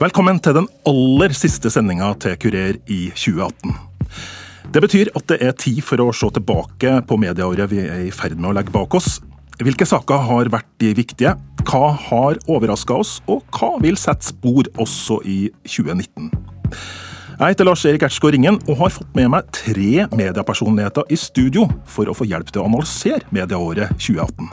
Velkommen til den aller siste sendinga til Kurer i 2018. Det betyr at det er tid for å se tilbake på medieåret vi er i ferd med å legge bak oss. Hvilke saker har vært de viktige? Hva har overraska oss, og hva vil sette spor også i 2019? Jeg heter Lars Erik Ertsgaard Ringen og har fått med meg tre mediepersonligheter i studio for å få hjelp til å analysere medieåret 2018.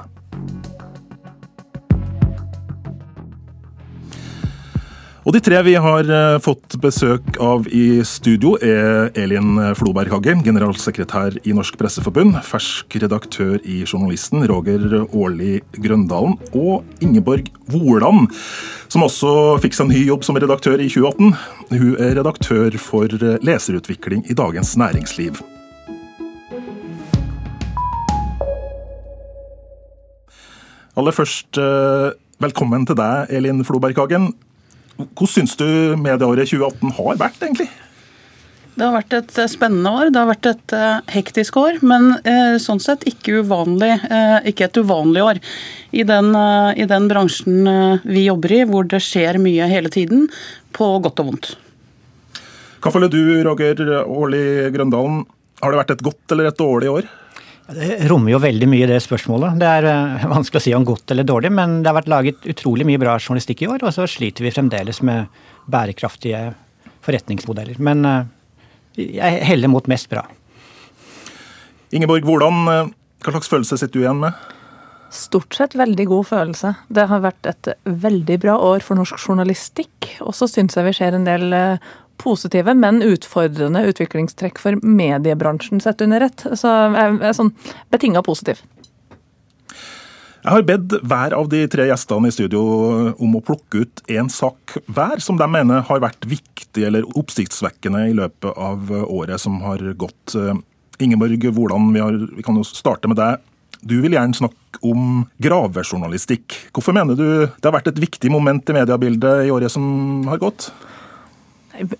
Og De tre vi har eh, fått besøk av i studio, er Elin Floberg Hagge, generalsekretær i Norsk Presseforbund, fersk redaktør i Journalisten, Roger Årli Grøndalen, og Ingeborg Woland, som også fikk seg ny jobb som redaktør i 2018. Hun er redaktør for leserutvikling i Dagens Næringsliv. Aller først, eh, velkommen til deg, Elin Floberg Hagen. Hvordan syns du medieåret 2018 har vært, egentlig? Det har vært et eh, spennende år. Det har vært et uh, hektisk år, men uh, sånn sett ikke, uvanlig, ikke, et uvanlig år. I den, i den bransjen vi jobber i, hvor det skjer mye hele tiden, på godt og vondt. Hva føler du, Roger Årli Grøndalen? Har det vært et godt eller et dårlig år? Det rommer jo veldig mye det spørsmålet. Det er uh, vanskelig å si om godt eller dårlig, men det har vært laget utrolig mye bra journalistikk i år, og så sliter vi fremdeles med bærekraftige forretningsmodeller. Men uh, jeg heller mot mest bra. Ingeborg, hvordan, uh, hva slags følelse sitter du igjen med? Stort sett veldig god følelse. Det har vært et veldig bra år for norsk journalistikk. Og så syns jeg vi ser en del positive, men utfordrende utviklingstrekk for mediebransjen sett under ett. Så jeg er sånn betinga positiv. Jeg har bedt hver av de tre gjestene i studio om å plukke ut en sak hver som de mener har vært viktig eller oppsiktsvekkende i løpet av året som har gått. Ingeborg Woland, vi, vi kan jo starte med deg. Du vil gjerne snakke om gravejournalistikk. Hvorfor mener du det har vært et viktig moment i mediebildet i året som har gått?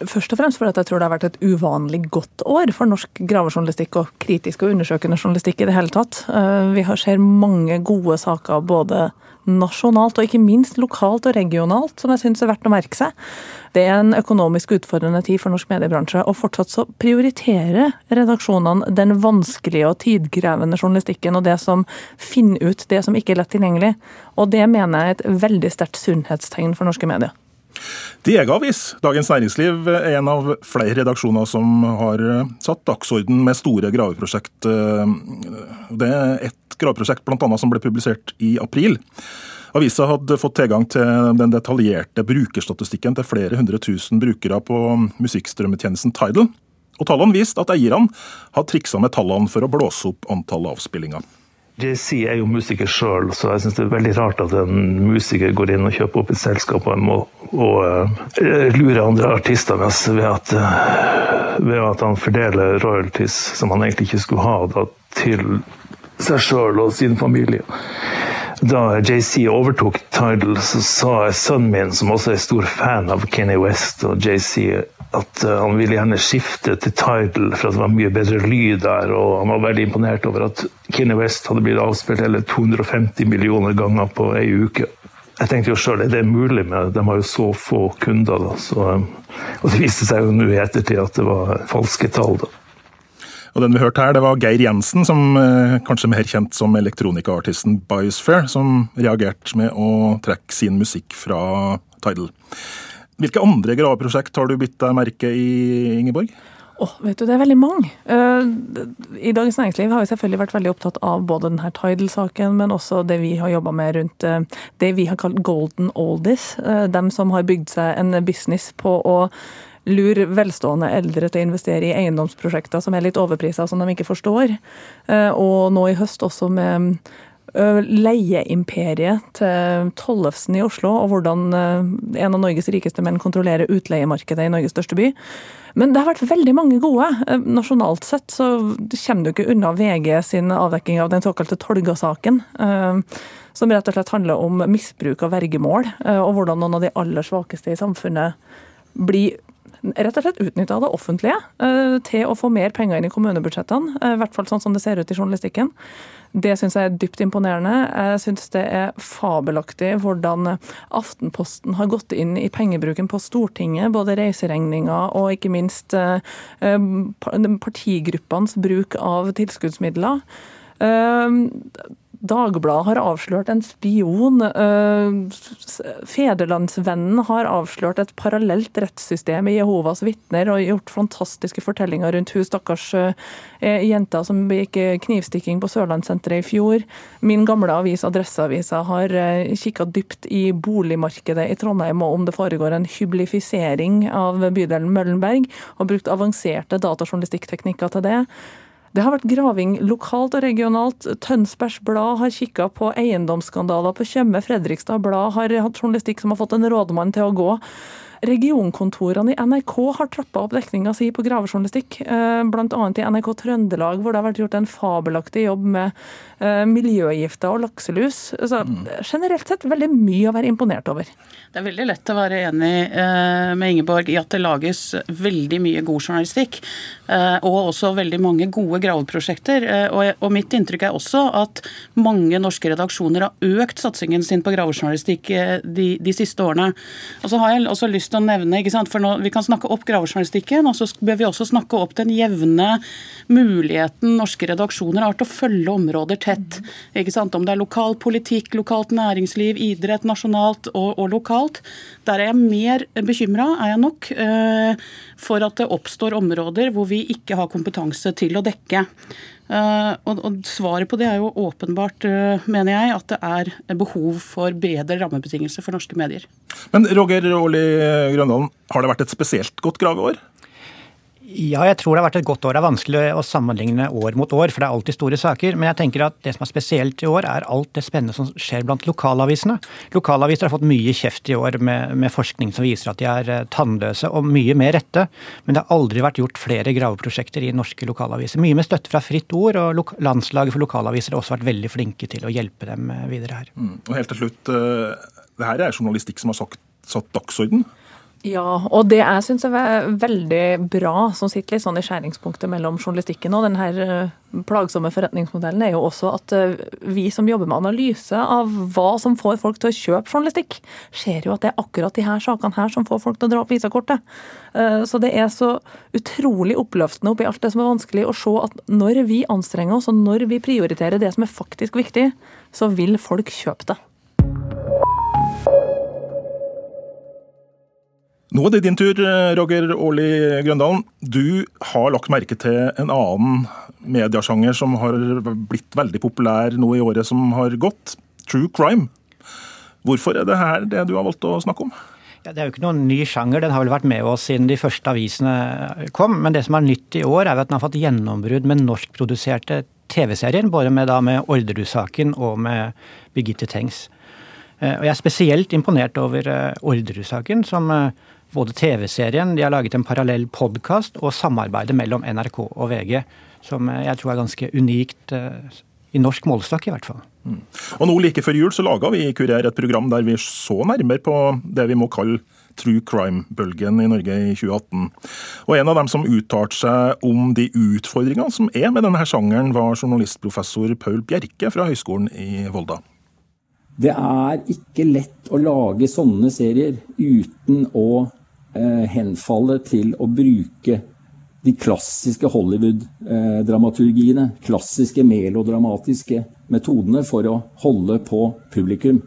Først og fremst fordi jeg tror det har vært et uvanlig godt år for norsk gravejournalistikk og kritisk og undersøkende journalistikk i det hele tatt. Eh, vi ser mange gode saker både nasjonalt og ikke minst lokalt og regionalt, som jeg syns er verdt å merke seg. Det er en økonomisk utfordrende tid for norsk mediebransje, og fortsatt så prioriterer redaksjonene den vanskelige og tidkrevende journalistikken og det som finner ut det som ikke er lett tilgjengelig. Og det mener jeg er et veldig sterkt sunnhetstegn for norske medier. Diegavis, Dagens Næringsliv, er en av flere redaksjoner som har eh, satt dagsorden med store graveprosjekt. Eh, det er ett graveprosjekt blant annet, som ble publisert i april. Avisa hadde fått tilgang til den detaljerte brukerstatistikken til flere hundre tusen brukere på musikkstrømmetjenesten Tidal. Og tallene viste at eierne hadde triksa med tallene for å blåse opp antallet avspillinger. JC er jo musiker sjøl, så jeg syns det er veldig rart at en musiker går inn og kjøper opp et selskap og, må, og uh, lurer andre artister med, ved, at, uh, ved at han fordeler royalties som han egentlig ikke skulle ha, da, til seg sjøl og sin familie. Da JC overtok Tidal, så sa sønnen min, som også er stor fan av Kenny West og JC, at uh, han ville gjerne skifte til Tidal for at det var mye bedre lyd der. Og han var veldig imponert over at Kenny West hadde blitt avspilt hele 250 millioner ganger på ei uke. Jeg tenkte jo sjøl, er det mulig? med De har jo så få kunder. da. Så, um, og det viste seg jo nå i ettertid at det var falske tall. da. Og den vi hørte her, det var Geir Jensen, som eh, kanskje mer kjent som elektronikaartisten Biosphere, som reagerte med å trekke sin musikk fra Tidal. Hvilke andre graveprosjekt har du bitt deg merke i, Ingeborg? Oh, vet du, Det er veldig mange. Uh, I Dagens Næringsliv har vi selvfølgelig vært veldig opptatt av både denne Tidal-saken, men også det vi har jobba med rundt uh, det vi har kalt golden oldies. Dem som har bygd seg en business på å lure velstående eldre til å investere i eiendomsprosjekter som er litt overprisa, som de ikke forstår. Og nå i høst også med leieimperiet til Tollefsen i Oslo, og hvordan en av Norges rikeste menn kontrollerer utleiemarkedet i Norges største by. Men det har vært veldig mange gode. Nasjonalt sett så kommer du ikke unna VG sin avdekking av den såkalte Tolga-saken. Som rett og slett handler om misbruk av vergemål, og hvordan noen av de aller svakeste i samfunnet blir rett og slett utnytta det offentlige til å få mer penger inn i kommunebudsjettene. I hvert fall sånn som det ser ut i journalistikken. Det syns jeg er dypt imponerende. Jeg syns det er fabelaktig hvordan Aftenposten har gått inn i pengebruken på Stortinget. Både reiseregninger og ikke minst eh, partigruppenes bruk av tilskuddsmidler. Eh, Dagbladet har avslørt en spion. Eh, Federlandsvennen har avslørt et parallelt rettssystem i Jehovas vitner og gjort fantastiske fortellinger rundt hun stakkars eh, jenta som begikk knivstikking på Sørlandssenteret i fjor. Min gamle avis Adresseavisa har eh, kikka dypt i boligmarkedet i Trondheim og om det foregår en hyblifisering av bydelen Møllenberg, og brukt avanserte datajournalistikkteknikker til det. Det har vært graving lokalt og regionalt. Tønsbergs Blad har kikka på eiendomsskandaler på Tjøme. Fredrikstad Blad har hatt journalistikk som har fått en rådmann til å gå. Regionkontorene i NRK har trappa opp dekninga si på gravejournalistikk, eh, bl.a. i NRK Trøndelag, hvor det har vært gjort en fabelaktig jobb med eh, miljøgifter og lakselus. Så generelt sett veldig mye å være imponert over. Det er veldig lett å være enig eh, med Ingeborg i at det lages veldig mye god journalistikk, og også veldig mange gode graveprosjekter. Og mitt inntrykk er også at mange norske redaksjoner har økt satsingen sin på gravejournalistikk de, de siste årene. Og så har jeg også lyst lyst til å nevne. ikke sant? For nå, Vi kan snakke opp gravejournalistikken, og så bør vi også snakke opp den jevne muligheten norske redaksjoner har til å følge områder tett. ikke sant? Om det er lokal politikk, lokalt næringsliv, idrett nasjonalt og, og lokalt. Der er jeg mer bekymra, er jeg nok, eh, for at det oppstår områder hvor vi ikke har kompetanse til å dekke. Uh, og, og, Svaret på det er jo åpenbart, uh, mener jeg, at det er behov for bedre rammebetingelser for norske medier. Men Roger Aali Grøndalen, har det vært et spesielt godt graveår? Ja, jeg tror det har vært et godt år. Det er vanskelig å sammenligne år mot år, for det er alltid store saker. Men jeg tenker at det som er spesielt i år, er alt det spennende som skjer blant lokalavisene. Lokalaviser har fått mye kjeft i år med, med forskning som viser at de er eh, tannløse, og mye med rette. Men det har aldri vært gjort flere graveprosjekter i norske lokalaviser. Mye med støtte fra Fritt Ord, og Landslaget for lokalaviser har også vært veldig flinke til å hjelpe dem eh, videre her. Mm. Og helt til slutt, eh, det her er journalistikk som har sagt, satt dagsorden? Ja, og det jeg syns er veldig bra, som sitter litt sånn i skjæringspunktet mellom journalistikken og denne eh, plagsomme forretningsmodellen, er jo også at eh, vi som jobber med analyse av hva som får folk til å kjøpe journalistikk, ser jo at det er akkurat de her sakene her som får folk til å dra opp visakortet. Eh, så det er så utrolig oppløftende oppi alt det som er vanskelig, å se at når vi anstrenger oss, og når vi prioriterer det som er faktisk viktig, så vil folk kjøpe det. Nå er det din tur, Roger Aarli Grøndalen. Du har lagt merke til en annen mediasjanger som har blitt veldig populær nå i året som har gått. True crime. Hvorfor er det her det du har valgt å snakke om? Ja, det er jo ikke noen ny sjanger, den har vel vært med oss siden de første avisene kom. Men det som er nytt i år, er at den har fått gjennombrudd med norskproduserte TV-serier. Både med, da, med Orderud-saken og med Birgitte Tengs. Eh, og jeg er spesielt imponert over eh, Orderud-saken, som eh, både TV-serien, de har laget en parallell podkast, og samarbeidet mellom NRK og VG, som jeg tror er ganske unikt eh, i norsk målestokk, i hvert fall. Mm. Og nå Like før jul så laga vi i Kurer et program der vi så nærmere på det vi må kalle true crime-bølgen i Norge i 2018. Og En av dem som uttalte seg om de utfordringene som er med denne sjangeren, var journalistprofessor Paul Bjerke fra Høgskolen i Volda. Det er ikke lett å lage sånne serier uten å Eh, henfalle til å bruke de klassiske Hollywood-dramaturgiene, klassiske melodramatiske metodene for å holde på publikum.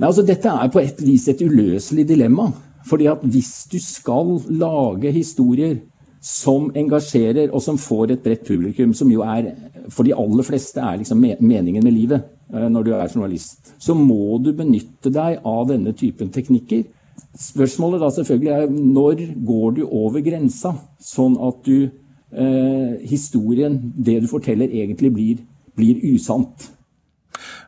Nei, altså Dette er på et vis et uløselig dilemma. fordi at hvis du skal lage historier som engasjerer, og som får et bredt publikum, som jo er for de aller fleste er liksom meningen med livet eh, når du er journalist, så må du benytte deg av denne typen teknikker Spørsmålet da selvfølgelig er når går du over grensa, sånn at du eh, historien, det du forteller, egentlig blir, blir usant?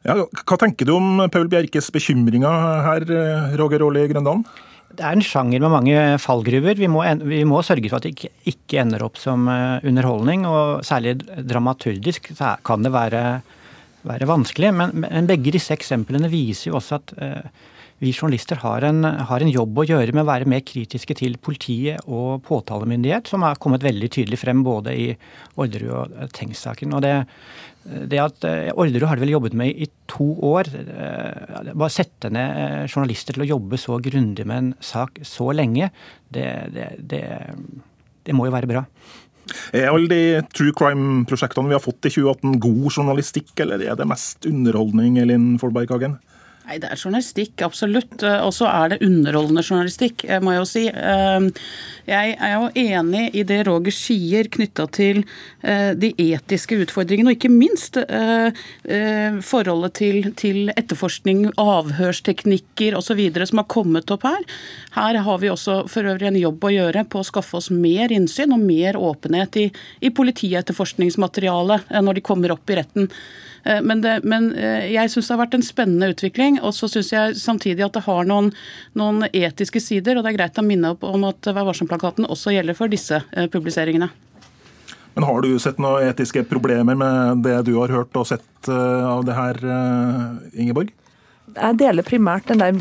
Ja, hva tenker du om Paul Bjerkes bekymringer her, eh, Roger Aarli Grøndalen? Det er en sjanger med mange fallgruver. Vi må, vi må sørge for at det ikke, ender opp som eh, underholdning. Og særlig dramaturgisk så kan det være, være vanskelig. Men, men, begge disse eksemplene viser jo også at uh, vi journalister har en, har en, jobb å gjøre med å være mer kritiske til politiet og påtalemyndighet, som har kommet veldig tydelig frem både i Orderud og Tengs-saken. Og det, det at eh, Orderud har de vel jobbet med i to år. Eh, bare sette ned eh, journalister til å jobbe så grundig med en sak så lenge, det, det, det, det må jo være bra. Er alle de true crime-prosjektene vi har fått i 2018 god journalistikk, eller er det mest underholdning, Elin Folberghagen? Nei, Det er journalistikk, absolutt. Eh, og så er det underholdende journalistikk, eh, må jeg jo si. Ehm, jeg er jo enig i det Roger sier knytta til eh, de etiske utfordringene, og ikke minst forholdet til etterforskning, avhørsteknikker osv. som har kommet opp her. Her har vi også for øvrig en jobb å gjøre på å skaffe oss mer innsyn og mer åpenhet i, i politietterforskningsmaterialet når de kommer opp i retten. Eh, men, det, men eh, jeg syns det har vært en spennende utvikling. Og så syns jeg samtidig at det har noen, noen, etiske sider. Og det er greit å minne opp om at Vær varsom-plakaten også gjelder for disse eh, publiseringene. Men Har du sett noen etiske problemer med det du har hørt og sett av det her, Ingeborg? Jeg deler primært den der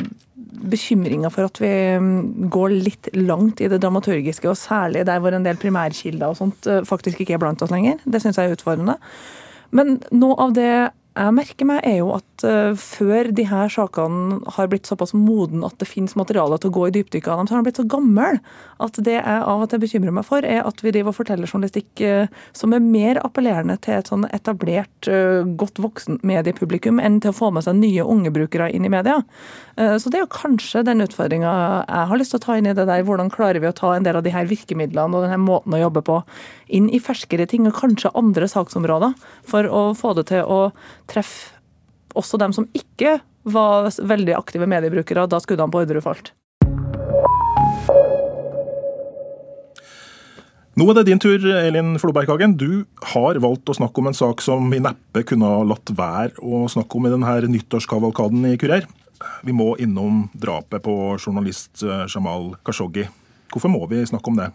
bekymringa for at vi mm, går litt langt i det dramaturgiske, og særlig der hvor en del primærkilder og sånt faktisk ikke er blant oss lenger. Det syns jeg er utfordrende. Men noe av det jeg merker meg, er jo at uh, før de her sakene har blitt såpass moden at det finnes materiale til å gå i dypdykk av dem, så har de blitt så gamle at det jeg av og til bekymrer meg for, er at vi driver og forteller journalistikk uh, som er mer appellerende til et sånn etablert, uh, godt voksen mediepublikum enn til å få med seg nye unge brukere inn i media. Så det er jo kanskje den utfordringa jeg har lyst til å ta inn i det der. Hvordan klarer vi å ta en del av de her virkemidlene og denne måten å jobbe på inn i ferskere ting, og kanskje andre saksområder, for å få det til å treffe også dem som ikke var veldig aktive mediebrukere da skuddene på Orderud falt. Nå er det din tur, Elin Floberghagen. Du har valgt å snakke om en sak som vi neppe kunne ha latt være å snakke om i denne nyttårskavalkaden i Kurer. Vi må innom drapet på journalist eh, Jamal Khashoggi. Hvorfor må vi snakke om det?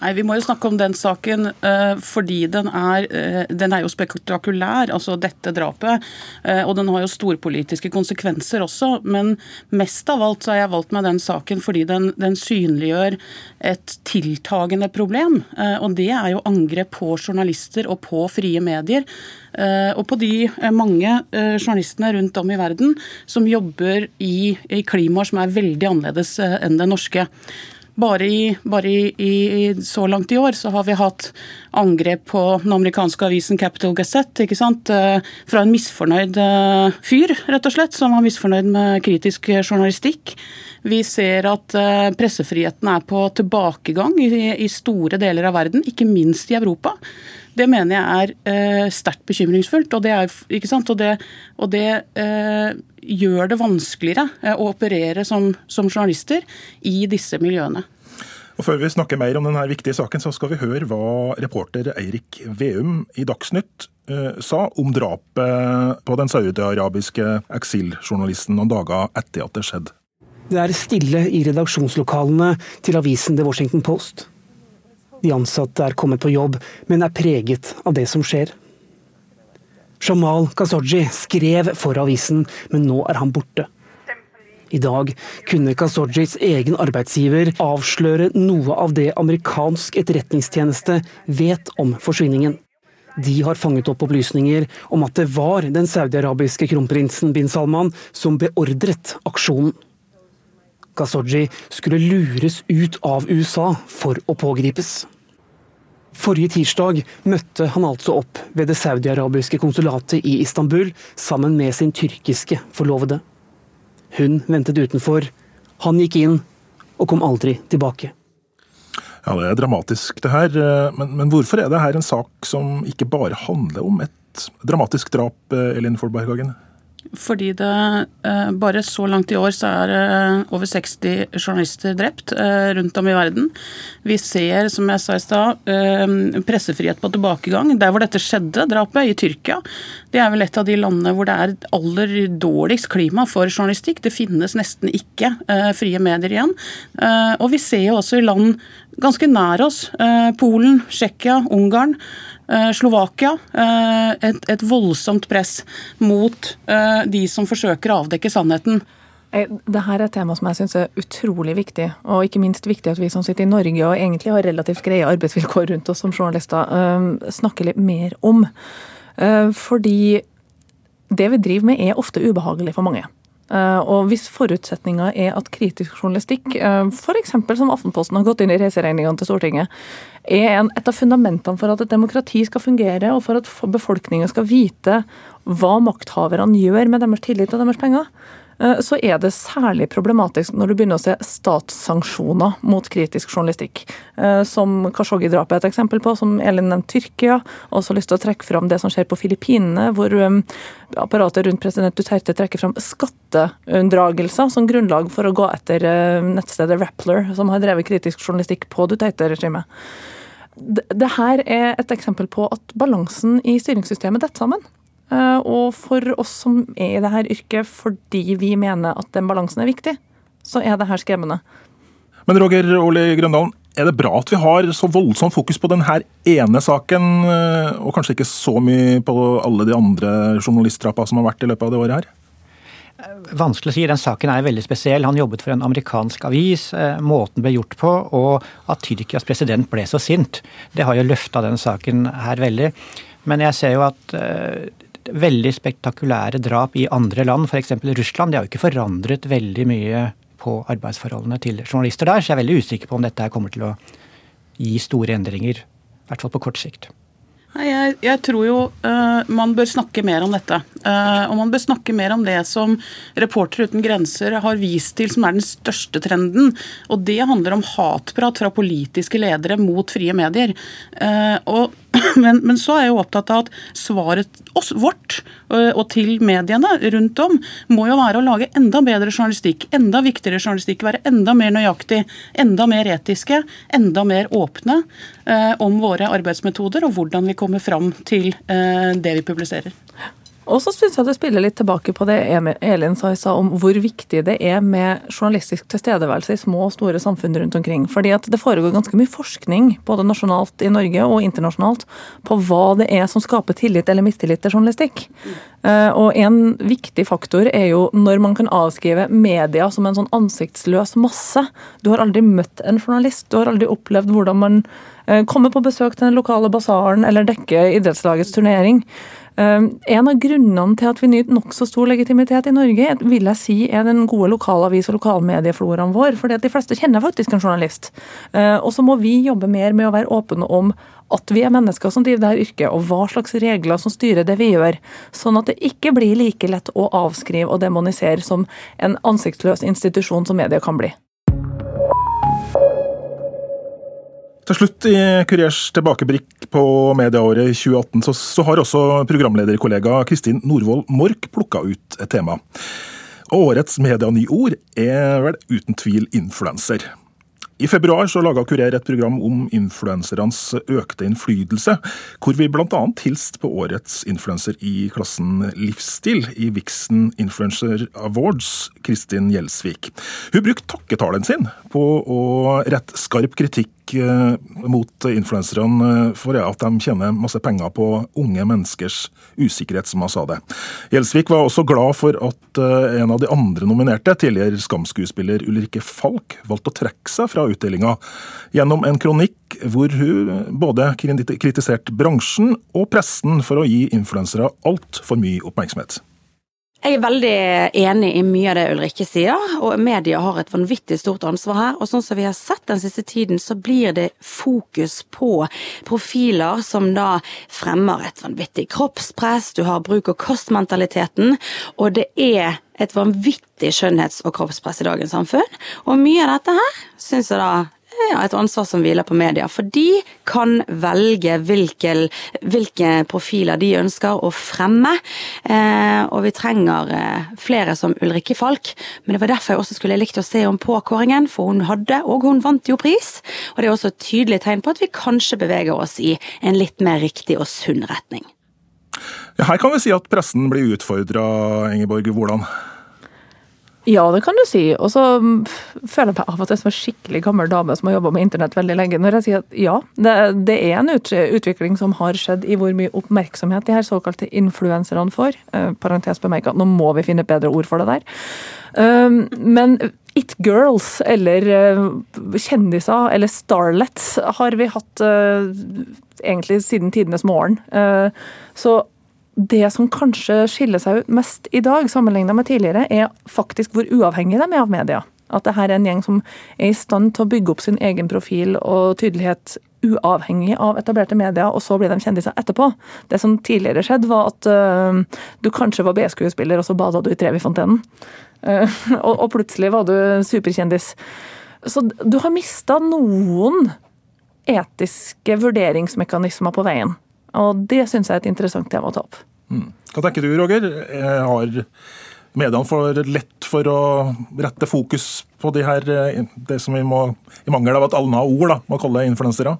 Nei, Vi må jo snakke om den saken uh, fordi den er, uh, den er, jo spektakulær, altså dette drapet. Uh, og den har jo storpolitiske konsekvenser også. Men mest av alt så har jeg valgt meg den saken fordi den, den synliggjør et tiltagende problem. og det er jo angrep på journalister og på frie medier. og på de mange journalistene rundt om i verden som jobber i, i klimaer som er veldig annerledes enn det norske. Bare, i, bare i, i, så langt i år så har vi hatt angrep på den amerikanske avisen Capital Gazette. ikke sant? Eh, fra en misfornøyd eh, fyr, rett og slett, som var misfornøyd med kritisk journalistikk. Vi ser at eh, pressefriheten er på tilbakegang i, i store deler av verden, ikke minst i Europa. Det mener jeg er eh, sterkt bekymringsfullt. Og det, er, og det, og det eh, gjør det vanskeligere eh, å operere som, som, journalister i disse miljøene. Og Før vi snakker mer om denne viktige saken, så skal vi høre hva reporter Eirik Veum i Dagsnytt eh, sa om drapet på den saudiarabiske eksiljournalisten noen dager etter at det skjedde. Det er stille i redaksjonslokalene til avisen The Washington Post. De ansatte er kommet på jobb, men er preget av det som skjer. Jamal Khashoggi skrev for avisen, men nå er han borte. I dag kunne Kasojis egen arbeidsgiver avsløre noe av det amerikansk etterretningstjeneste vet om forsvinningen. De har fanget opp opplysninger om at det var den saudiarabiske kronprinsen bin Salman som beordret aksjonen. Khashoggi skulle lures ut av USA for å pågripes. Forrige tirsdag møtte han altså opp ved det saudiarabiske konsulatet i Istanbul sammen med sin tyrkiske forlovede. Hun ventet utenfor, han gikk inn og kom aldri tilbake. Ja, Det er dramatisk det her, men, men hvorfor er det her en sak som ikke bare handler om et dramatisk drap, Elin Folberghagen? Fordi det eh, bare så langt i år så er over 60 journalister drept eh, rundt om i verden. Vi ser, som jeg sa i stad, eh, pressefrihet på tilbakegang. Der hvor dette skjedde, drapet, i Tyrkia, det er vel et av de landene hvor det er aller dårligst klima for journalistikk. Det finnes nesten ikke frie medier igjen. Og vi ser jo også i land ganske nær oss, Polen, Tsjekkia, Ungarn, Eh, Slovakia eh, et, et, voldsomt press mot eh, de som forsøker å avdekke sannheten. Det her er et tema som jeg syns er utrolig viktig, og ikke minst viktig at vi som sitter i Norge og egentlig har relativt greie arbeidsvilkår rundt oss som journalister, snakker litt mer om. Fordi det vi driver med er ofte ubehagelig for mange. Eh, og hvis forutsetninga er at kritisk journalistikk, uh, f.eks. som Aftenposten har gått inn i reiseregningene til Stortinget, er et av fundamentene for at et demokrati skal fungere, og for at befolkninga skal vite hva makthaverne gjør med deres tillit og deres penger, Eh, så er det særlig problematisk når du begynner å se statssanksjoner mot kritisk journalistikk. Eh, som Kashoggi-drapet er et eksempel på, som Elin nevnte Tyrkia. Og også lyst til å trekke fram det som skjer på Filippinene, hvor um, apparatet rundt president Duterte trekker fram skatteunndragelser som grunnlag for å gå etter nettstedet Rappler, som har drevet kritisk journalistikk på Duterte-regimet. Det her er et eksempel på at balansen i styringssystemet detter sammen. Eh, og for oss som er i dette yrket fordi vi mener at den balansen er viktig, så er det her skremmende. Men Roger Ole Grøndalen, er det bra at vi har så voldsomt fokus på denne ene saken, eh, og kanskje ikke så mye på alle de andre journalisttrappa som har vært i løpet av det året her? Vanskelig å si. Den saken er veldig spesiell. Han jobbet for en amerikansk avis. Eh, måten ble gjort på, og at Tyrkias president ble så sint, det har jo løfta den saken her veldig. Men jeg ser jo at veldig spektakulære drap i andre land, f.eks. Russland. Det har jo ikke forandret veldig mye på arbeidsforholdene til journalister der, så jeg er veldig usikker på om dette kommer til å gi store endringer. I hvert fall på kort sikt. Jeg, jeg, tror jo uh, man bør snakke mer om dette. Uh, og man bør snakke mer om det som Reportere uten grenser har vist til som er den største trenden. Og det handler om hatprat fra politiske ledere mot frie medier. Uh, og men, men, så er jeg jo opptatt av at svaret oss, vårt og til mediene rundt om må jo være å lage enda bedre journalistikk, enda viktigere journalistikk, være enda mer nøyaktig, enda mer etiske, enda mer åpne eh, om våre arbeidsmetoder og hvordan vi kommer fram til eh, det vi publiserer. Og så syns jeg det spiller litt tilbake på det Elin sa i om hvor viktig det er med journalistisk tilstedeværelse i små og store samfunn rundt omkring. Fordi at det foregår ganske mye forskning, både nasjonalt i Norge og internasjonalt, på hva det er som skaper tillit eller mistillit til journalistikk. Eh, og en viktig faktor er jo når man kan avskrive media som en sånn ansiktsløs masse. Du har aldri møtt en journalist, du har aldri opplevd hvordan man eh, kommer på besøk til den lokale basaren eller dekker idrettslagets turnering. Ehm, en av grunnene til at vi nyter nokså stor legitimitet i Norge, vil jeg si er den gode lokalavis- og lokalmediefloraen vår. fordi de fleste kjenner faktisk en journalist. Ehm, og så må vi jobbe mer med å være åpne om at vi er mennesker som driver dette yrket, og hva slags regler som styrer det vi gjør. Sånn at det ikke blir like lett å avskrive og demonisere som en ansiktsløs institusjon som media kan bli. Til slutt i Kurers tilbakebrikk på medieåret 2018, så, så har også programlederkollega Kristin Norvoll Mork plukka ut et tema. Og årets medianyord er vel uten tvil influenser. I februar så laga Kurer et program om influensernes økte innflytelse, hvor vi bl.a. hilste på årets influenser i klassen livsstil i Vixen Influencer Awards, Kristin Gjelsvik. Hun brukte takketalen sin på å rette skarp kritikk Eh, mot influenserne eh, for at de tjener masse penger på unge menneskers usikkerhet, som han sa det. Gjelsvik var også glad for at eh, en av de andre nominerte, tidligere Skam-skuespiller Ulrikke Falk, valgte å trekke seg fra utdelinga gjennom en kronikk hvor hun både kritiserte bransjen og pressen for å gi influensere altfor mye oppmerksomhet. Jeg er veldig enig i mye av det Ulrikke sier, og media har et vanvittig stort ansvar her. Og sånn som vi har sett den siste tiden, så blir det fokus på profiler som da fremmer et vanvittig kroppspress, du har bruk- og kostmentaliteten, og det er et vanvittig skjønnhets- og kroppspress i dagens samfunn. Og mye av dette her syns jeg da ja, et ansvar som hviler på media. For de kan velge hvilke, hvilke profiler de ønsker å fremme. Eh, og vi trenger eh, flere som Ulrikke Falk. Men det var derfor jeg også skulle likt å se om påkåringen, for hun hadde, og hun vant jo pris. Og det er også et tydelig tegn på at vi kanskje beveger oss i en litt mer riktig og sunn retning. Ja, her kan vi si at pressen blir utfordra, Ingeborg. Hvordan? Ja, det kan du si. Og så mm, føler jeg meg av og til som en skikkelig gammel dame som har jobba med internett veldig lenge, når jeg sier at ja, det, det er en ut, utvikling som har skjedd i hvor mye oppmerksomhet de her såkalte influenserne får. Eh, parentes bemerka, nå må vi finne et bedre ord for det der. Um, men It Girls eller uh, kjendiser eller starlets har vi hatt uh, egentlig siden tidenes morgen. Uh, så det som kanskje skiller seg ut mest i dag, sammenlignet med tidligere, er faktisk hvor uavhengig de er av media. At det her er en gjeng som er i stand til å bygge opp sin egen profil og tydelighet uavhengig av etablerte medier, og så blir de kjendiser etterpå. Det som tidligere skjedde, var at uh, du kanskje var B-skuespiller, og så bada du i Trevi-fontenen. Uh, og, og, plutselig var du superkjendis. Så du har mista noen etiske vurderingsmekanismer på veien. Og det syns jeg er et interessant tema å ta opp. Mm. Hva tenker du, Roger? Har mediene for lett for å rette fokus på de her, det som vi må, i mangel av et annet ord, da, må kalle influensere?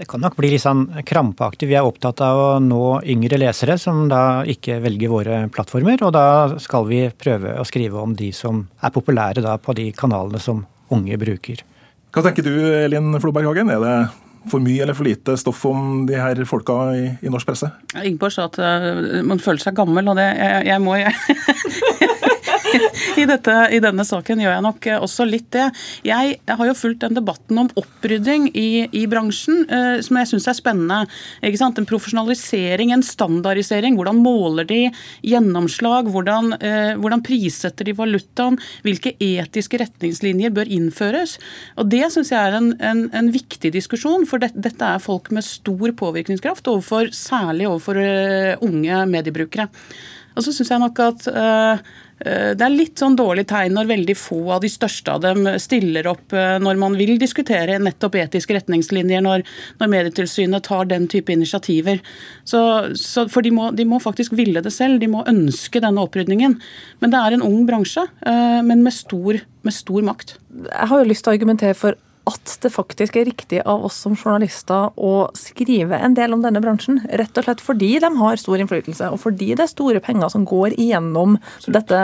Det kan nok bli litt sånn krampaktig. Vi er opptatt av å nå yngre lesere som da ikke velger våre plattformer. Og da skal vi prøve å skrive om de som er populære da på de kanalene som unge bruker. Hva tenker du Elin Floberg Hagen? Er det for mye eller for lite stoff om de her folka i, i norsk presse? Ingeborg sa at uh, man føler seg gammel, og det jeg, jeg må jeg I, dette, I, denne saken gjør jeg nok eh, også litt det. Jeg, har jo fulgt den debatten om opprydding i, i bransjen, eh, som jeg syns er spennende. En profesjonalisering, en standardisering. Hvordan måler de gjennomslag? Hvordan, eh, hvordan prissetter de valutaen? Hvilke etiske retningslinjer bør innføres? Og Det syns jeg er en, en, en, viktig diskusjon, for det, dette er folk med stor påvirkningskraft, overfor, særlig overfor uh, unge mediebrukere. Og så syns jeg nok at uh, det er litt sånn dårlig tegn når veldig få av de største av dem stiller opp eh, når man vil diskutere nettopp etiske retningslinjer, når, når Medietilsynet tar den type initiativer. Så, så, for de må, de må, faktisk ville det selv, de må ønske denne opprydningen. Men det er en ung bransje, eh, men med stor, med stor makt. Jeg har jo lyst til å argumentere for at det faktisk er riktig av oss som journalister å skrive en del om denne bransjen. Rett og slett fordi de har stor innflytelse, og fordi det er store penger som går igjennom dette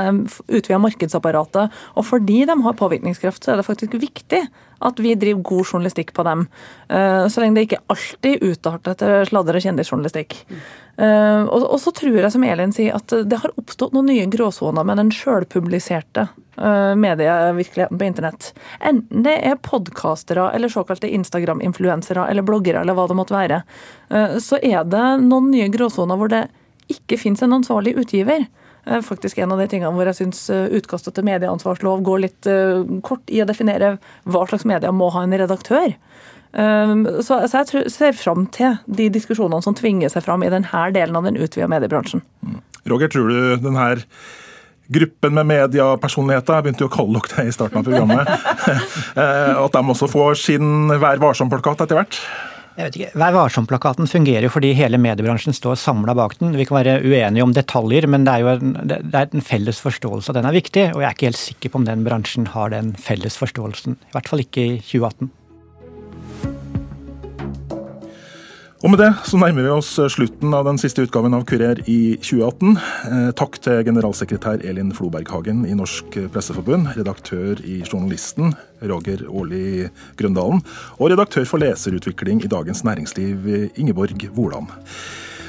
utvida markedsapparatet, og fordi de har påvirkningskraft, så er det faktisk viktig at vi driver god journalistikk på dem. Eh, så lenge det ikke alltid utarter etter sladder- og kjendisjournalistikk. Uh, og, så tror jeg, som Elin sier, at det har oppstått noen nye gråsoner med den sjølpubliserte medievirkeligheten på internett. Enten det er podkastere eller såkalte Instagram-influensere eller bloggere eller hva det måtte være, uh, så er det noen nye gråsoner hvor det ikke fins en ansvarlig utgiver. Faktisk en av de tingene hvor jeg syns utkastet til medieansvarslov går litt kort i å definere hva slags medier må ha en redaktør. Så, jeg ser fram til de diskusjonene som tvinger seg fram i denne delen av den utvida mediebransjen. Mm. Roger, tror du den her gruppen med mediepersonligheter, jeg begynte jo å kalle dere det i starten av programmet, eh, at de også får sin Vær varsom-plakat etter hvert? Jeg vet ikke, Vær varsom-plakaten fungerer jo fordi hele mediebransjen står samla bak den. Vi kan være uenige om detaljer, men det er jo en, det er en felles forståelse at den er viktig. Og jeg er ikke helt sikker på om den bransjen har den felles forståelsen. I hvert fall ikke i 2018. Og med det så nærmer vi oss slutten av den siste utgaven av Kurer i 2018. Eh, takk til generalsekretær Elin Floberghagen i Norsk Presseforbund, redaktør i Journalisten Roger Aarli Grøndalen, og redaktør for leserutvikling i Dagens Næringsliv Ingeborg Woland.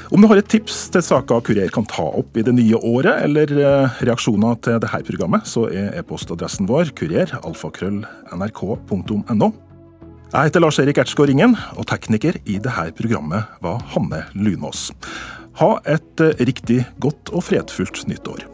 Om du har et tips til saker Kurer kan ta opp i det nye året, eller eh, reaksjoner til dette programmet, så er e-postadressen vår kurer. Jeg heter Lars-Erik Ertsgaard Ringen, og tekniker i dette programmet var Hanne Lunås. Ha et eh, riktig godt og fredfullt nyttår.